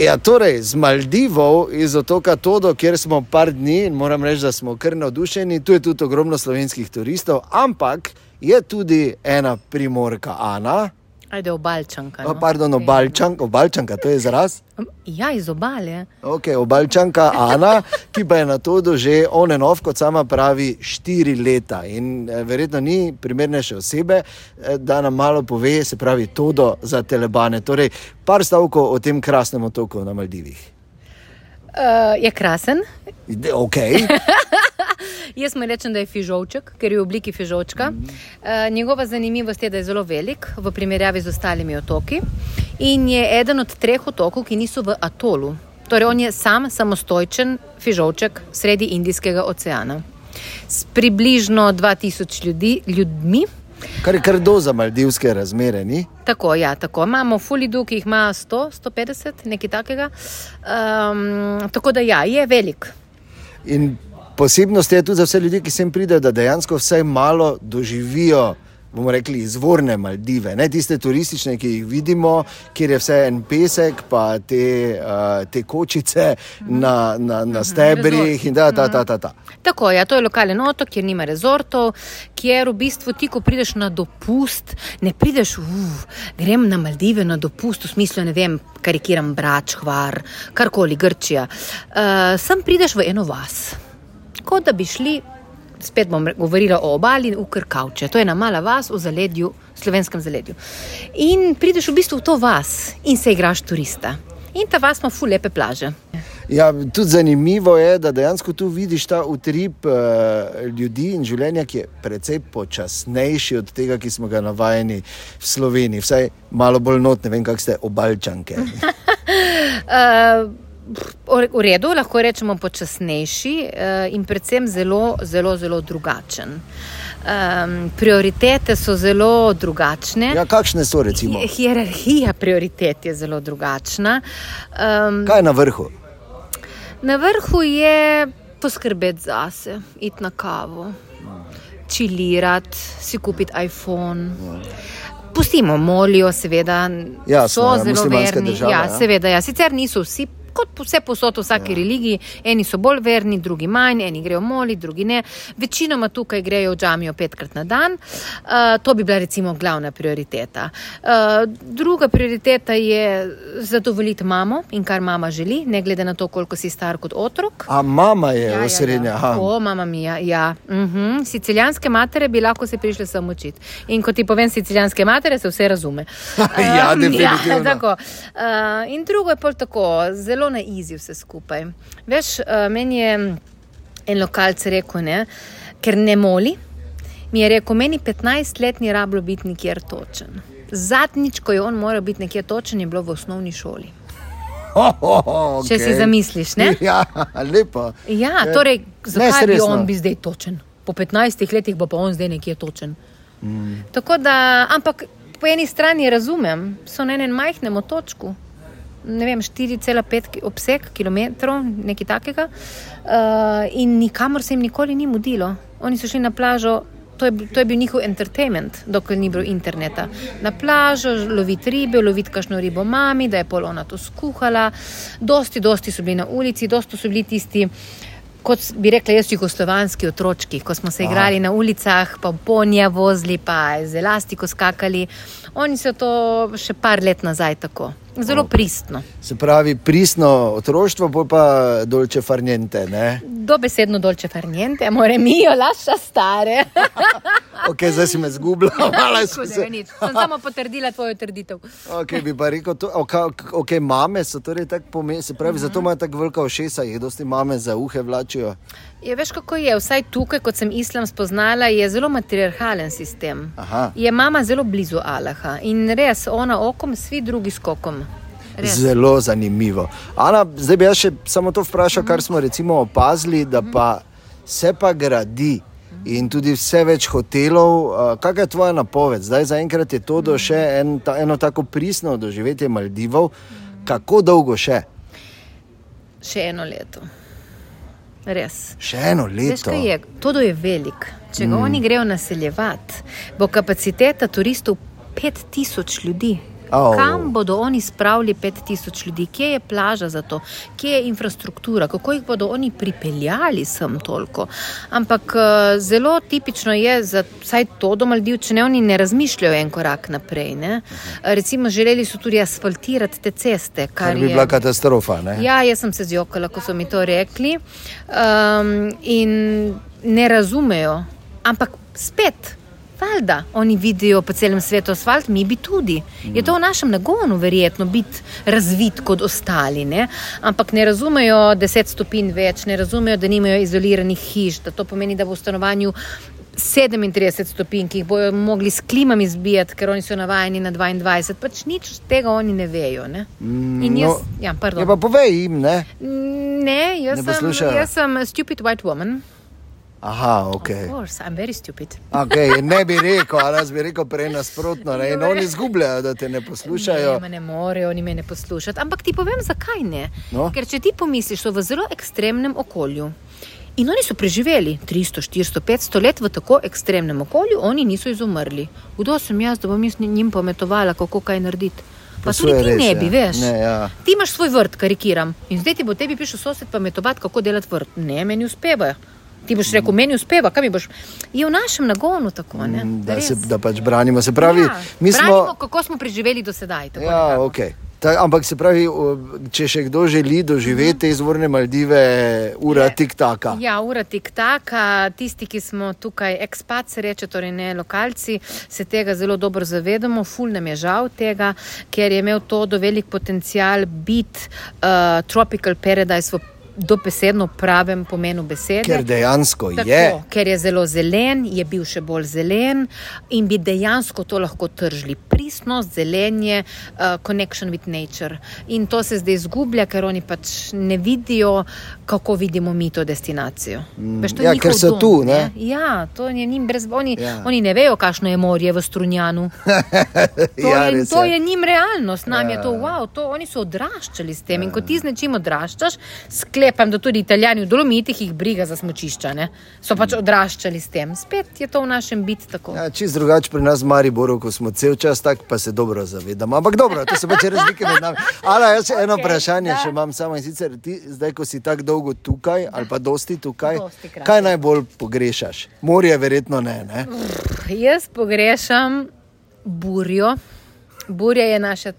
Ja, torej, z Maldivov, iz otoka Todo, kjer smo par dni in moram reči, da smo kar navdušeni, tu je tudi ogromno slovenskih turistov, ampak je tudi ena primorka Ana. Ajde, obalčanka. No? Pardon, obalčanka, obalčanka, to je izraz. Ja, iz obale. Okay, obalčanka Ana, ki pa je na to že on and off, kot sama pravi, štiri leta. In eh, verjetno ni primernejše osebe, eh, da nam malo pove, se pravi, todo za telebane. Torej, par stavkov o tem krasnem otoku na Maldivih. Uh, je krasen. Okay. Jaz mu rečem, da je fižolček, ker je v obliki fižolčka. Uh, njegova zanimivost je, da je zelo velik v primerjavi z ostalimi otoki in je eden od treh otokov, ki niso v atolu. Torej, on je sam samostojčen fižolček sredi Indijskega oceana. S približno 2000 ljudi, ljudmi. Kar je kar do za maldivske razmere, ni? Tako, ja, tako. Imamo Fulidu, ki jih ima 100, 150, nekaj takega. Um, tako da ja, je velik. In posebnost je tudi za vse ljudi, ki sem pridejo, da dejansko vsaj malo doživijo. Bomo rekli izvorne Maldive, ne tiste turistične, ki jih vidimo, kjer je vse en pesek, pa te, uh, te kočice na, na, na stebrih in da, ta, ta, ta, ta. Tako, ja, to je lokalen otok, kjer nima rezortov, kjer v bistvu ti, ko prideš na dopust, ne prideš, uf, grem na Maldive na dopust, v smislu, ne vem, karikiram brač, hvar, karkoli, Grčija. Uh, sem prideš v eno vas, kot da bi šli, spet bom govorila o obali, v Krkavče. To je ena mala vas v zaledju, slovenskem zaledju. In prideš v bistvu v to vas in se igraš turista. In ta vas ima ful lepe plaže. Ja, tudi zanimivo je, da dejansko tu vidiš ta utrip uh, ljudi in življenja, ki je precej počasnejši od tega, ki smo ga navajeni v Sloveniji. Vsaj malo bolj not, ne vem, kak ste obalčanke. Uh, v redu, lahko rečemo počasnejši uh, in predvsem zelo, zelo, zelo drugačen. Um, prioritete so zelo drugačne. Ja, kakšne so recimo? Hi- Hierarhija prioritet je zelo drugačna. Um, Kaj je na vrhu? na vrhu je poskrbeti zase, iti na kavo, čilirati, si kupiti iPhone. Pustimo, molijo, seveda, Jasno, so ja, zelo verni. država, ja, ja. seveda, ja. Sicer niso vsi. Kot vse posod v vsaki ja. religiji, eni so bolj verni, drugi manj, eni grejo moli, drugi ne. Večinoma tukaj grejo v džamijo petkrat na dan. Uh, to bi bila recimo glavna prioriteta. Uh, druga prioriteta je zadovoljiti mamo in kar mama želi, ne glede na to, koliko si star kot otrok. A mama je Ja, ja, osrednja. ja. O, mama mija, ja. Uh -huh. Sicilijanske matere bi lahko se prišle samo učiti. In ko ti povem sicilijanske matere, se vse razume. Ja, Um, definitivno. Ja, tako. Uh, in drugo je pol tako, zelo na izi vse skupaj. Veš, uh, meni je en lokalc rekel, ne, ker ne moli. Mi je rekel, meni 15 let ni rablo biti nikjer točen. Zadnjič, ko je on moral biti nekje točen, je bilo v osnovni šoli. Oh, oh, oh, Če si zamisliš, ne? Ja, lepo. Ja, Eh, torej, zakaj bi on bi zdaj točen? Po 15 letih bo pa on zdaj nekje točen. Mm. Tako da, ampak po eni strani razumem, so na enem majhnem otočku, ne vem, 4,5 ki- obseg kilometrov, nekaj takega, uh, in nikamor se jim nikoli ni mudilo. Oni so šli na plažo. To je, to je bil njihov entertainment, dokler ni bilo interneta. Na plažo, loviti ribe, loviti kašno ribo mami, da je pol ona to skuhala. Dosti, dosti so bili na ulici, dosti so bili tisti, kot bi rekla jaz, jugoslovanski otročki, ko smo se igrali na ulicah, pa ponja vozili, pa z elastiko skakali. Oni so to še par let nazaj tako. Zelo pristno. Se pravi, pristno otroštvo, pa dolče farnjente. Ne? Dobesedno dolče farniente, amore mio, lascia stare. Ok, zdaj si me zgubila, Nič, se. Sem samo potrdila tvojo trditev. Ok, bi pa rekel, to, ok, ok, mame so torej tako pomembne, se pravi, zato imajo tako velika ušesa, jih dosti mame za uhe vlačijo. Je, veš, kako je, vsaj tukaj, kot sem islam spoznala, je zelo matriarhalen sistem. Aha. Je mama zelo blizu Allaha in res ona okom, svi drugi skokom. Res. Zelo zanimivo. Ana, zdaj bi jaz še samo to vprašal, kar smo recimo opazili, da pa se pa gradi. In tudi vse več hotelov. Kakšna je tvoja napoved? Zdaj, zaenkrat je to do še en, ta, eno tako pristno doživetje Maldivov. Kako dolgo še? Še eno leto. Res. Še eno Veš, leto. kaj je? Todo je velik. Če ga mm. oni grejo naseljevati, bo kapaciteta turistov 5000 ljudi. Au. Kam bodo oni spravili 5000 ljudi, kje je plaža za to, kje je infrastruktura, kako jih bodo oni pripeljali sem toliko. Ampak eh, zelo tipično je za vsaj to do Maldivče, ne oni ne razmišljajo en korak naprej. Ne? Recimo, želeli so tudi asfaltirati te ceste, kar, Kar bi je. bila katastrofa. Ne? Ja, jaz sem se zjokala, ko so mi to rekli. Um, in ne razumejo. Ampak spet, valjda, oni vidijo po celem svetu asfalt, mi bi tudi. Je to v našem nagonu, verjetno, biti razvit kot ostali. Ne? Ampak ne razumejo deset stopinj več, ne razumejo, da nimajo izoliranih hiš, da to pomeni, da bo v stanovanju. 37 stopinj, ki jih bodo mogli s klimami zbijati, ker oni so navajeni na 22, pač nič od tega oni ne vejo. Ne? In jaz, no, ja, pardon. Ja, pa povej jim, ne? Ne, jaz, Ne sem, jaz sem stupid white woman. Aha, Of ok. course, I'm very stupid. okay. Ne bi rekel, ali jaz bi rekel prej nasprotno. Ne? In oni izgubljajo, da te ne poslušajo. Ne, ne morejo, oni me ne poslušati. Ampak ti povem, zakaj ne. No. Ker če ti pomisliš, so v zelo ekstremnem okolju. In oni so preživeli 300, 400, 500 let v tako ekstremnem okolju, oni niso izumrli. Kdo sem jaz, da bom jaz njim pometovala, kako kaj narediti? Pa tudi ti res, ne ja. bi, veš. Ne, ja. Ti imaš svoj vrt, karikiram. In zdaj ti bo tebi prišel sosed pametovati, kako delati vrt. Ne, meni uspeva. Ti boš rekel, meni uspeva, kaj mi boš. Je v našem nagonu tako, ne? Mm, Da, se, Res. da pač branimo. Se pravi, ja, mi smo. branimo, kako smo preživeli do sedaj. Ja, okay. Ta, ampak se pravi, če še kdo želi doživeti te izvorne Maldive, ura tik-taka. Ja, ura tik taka. Tisti, ki smo tukaj ekspat, se reče, torej ne lokalci, se tega zelo dobro zavedamo. Ful nam je žal tega, ker je imel to do velik potencial biti uh, tropical paradise v dobesedno pravem pomenu besede. Ker dejansko Tako, je. ker je zelo zelen, je bil še bolj zelen in bi dejansko to lahko tržili. Pristnost, zelenje, uh, connection with nature. In to se zdaj izgublja, ker oni pač ne vidijo, kako vidimo mi to destinacijo. Mm, Veš, to ja, ker so dom, tu, ne? Ja, to je njim brez. Oni, Ja. ja. oni ne vejo, kakšno je morje v Strunjanu. To, Ja, je, to je. njim realnost, nam Ja. je to wow, to, oni so odraščali s tem. In ko ti z nečim odraščaš, sklepam, da tudi italijani v dolomitih jih briga za smočišča, ne? so pač odraščali s tem. Spet je to v našem biti tako. Ja, čist drugače pri nas Mariboru, ko smo cel čas tak, pa se dobro zavedamo. Ampak dobro, to so pač razlike med nami. Ala, jaz še eno Okej, vprašanje da. še imam samo in sicer ti, zdaj, ko si tako dolgo tukaj ali pa dosti tukaj, Dostikrat. kaj najbolj pogrešaš? Morje verjetno ne, ne? Jaz pogrešam burjo. Burja je naša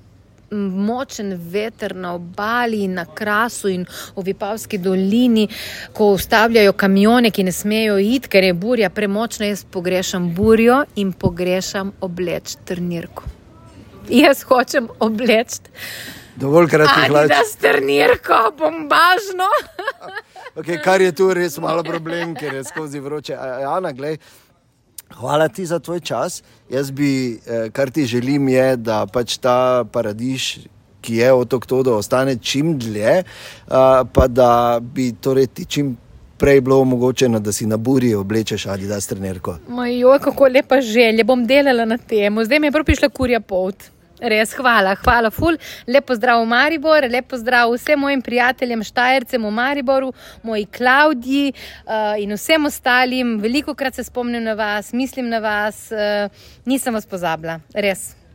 močen veter na obali, na krasu in v Vipavski dolini, ko ustavljajo kamione, ki ne smejo iti, ker je burja premočna. Jaz pogrešam burjo in pogrešam obleč trnirko. Jaz hočem obleči Dovolj kratkih hlač. Adidas trnirko, bombažno. Okay, kar je tu res malo problem, ker je skozi vroče. Ana, glej, hvala ti za tvoj čas. Jaz bi, eh, kar ti želim, je, da pač ta paradiž, ki je otok Todo, ostane čim dlje, a, pa da bi torej ti čim prej bilo omogočeno, da si na burji oblečeš Adidas trenerko. Moj, kako lepa želja, bom delala na tem. Zdaj mi je prišla kurja pot. Res, hvala, hvala, ful. Lepo zdrav v Maribor, lepo zdrav vsem mojim prijateljem, štajercem v Mariboru, moji Klaudiji uh, in vsem ostalim. Veliko krat se spomnim na vas, mislim na vas, uh, nisem vas pozabila, res.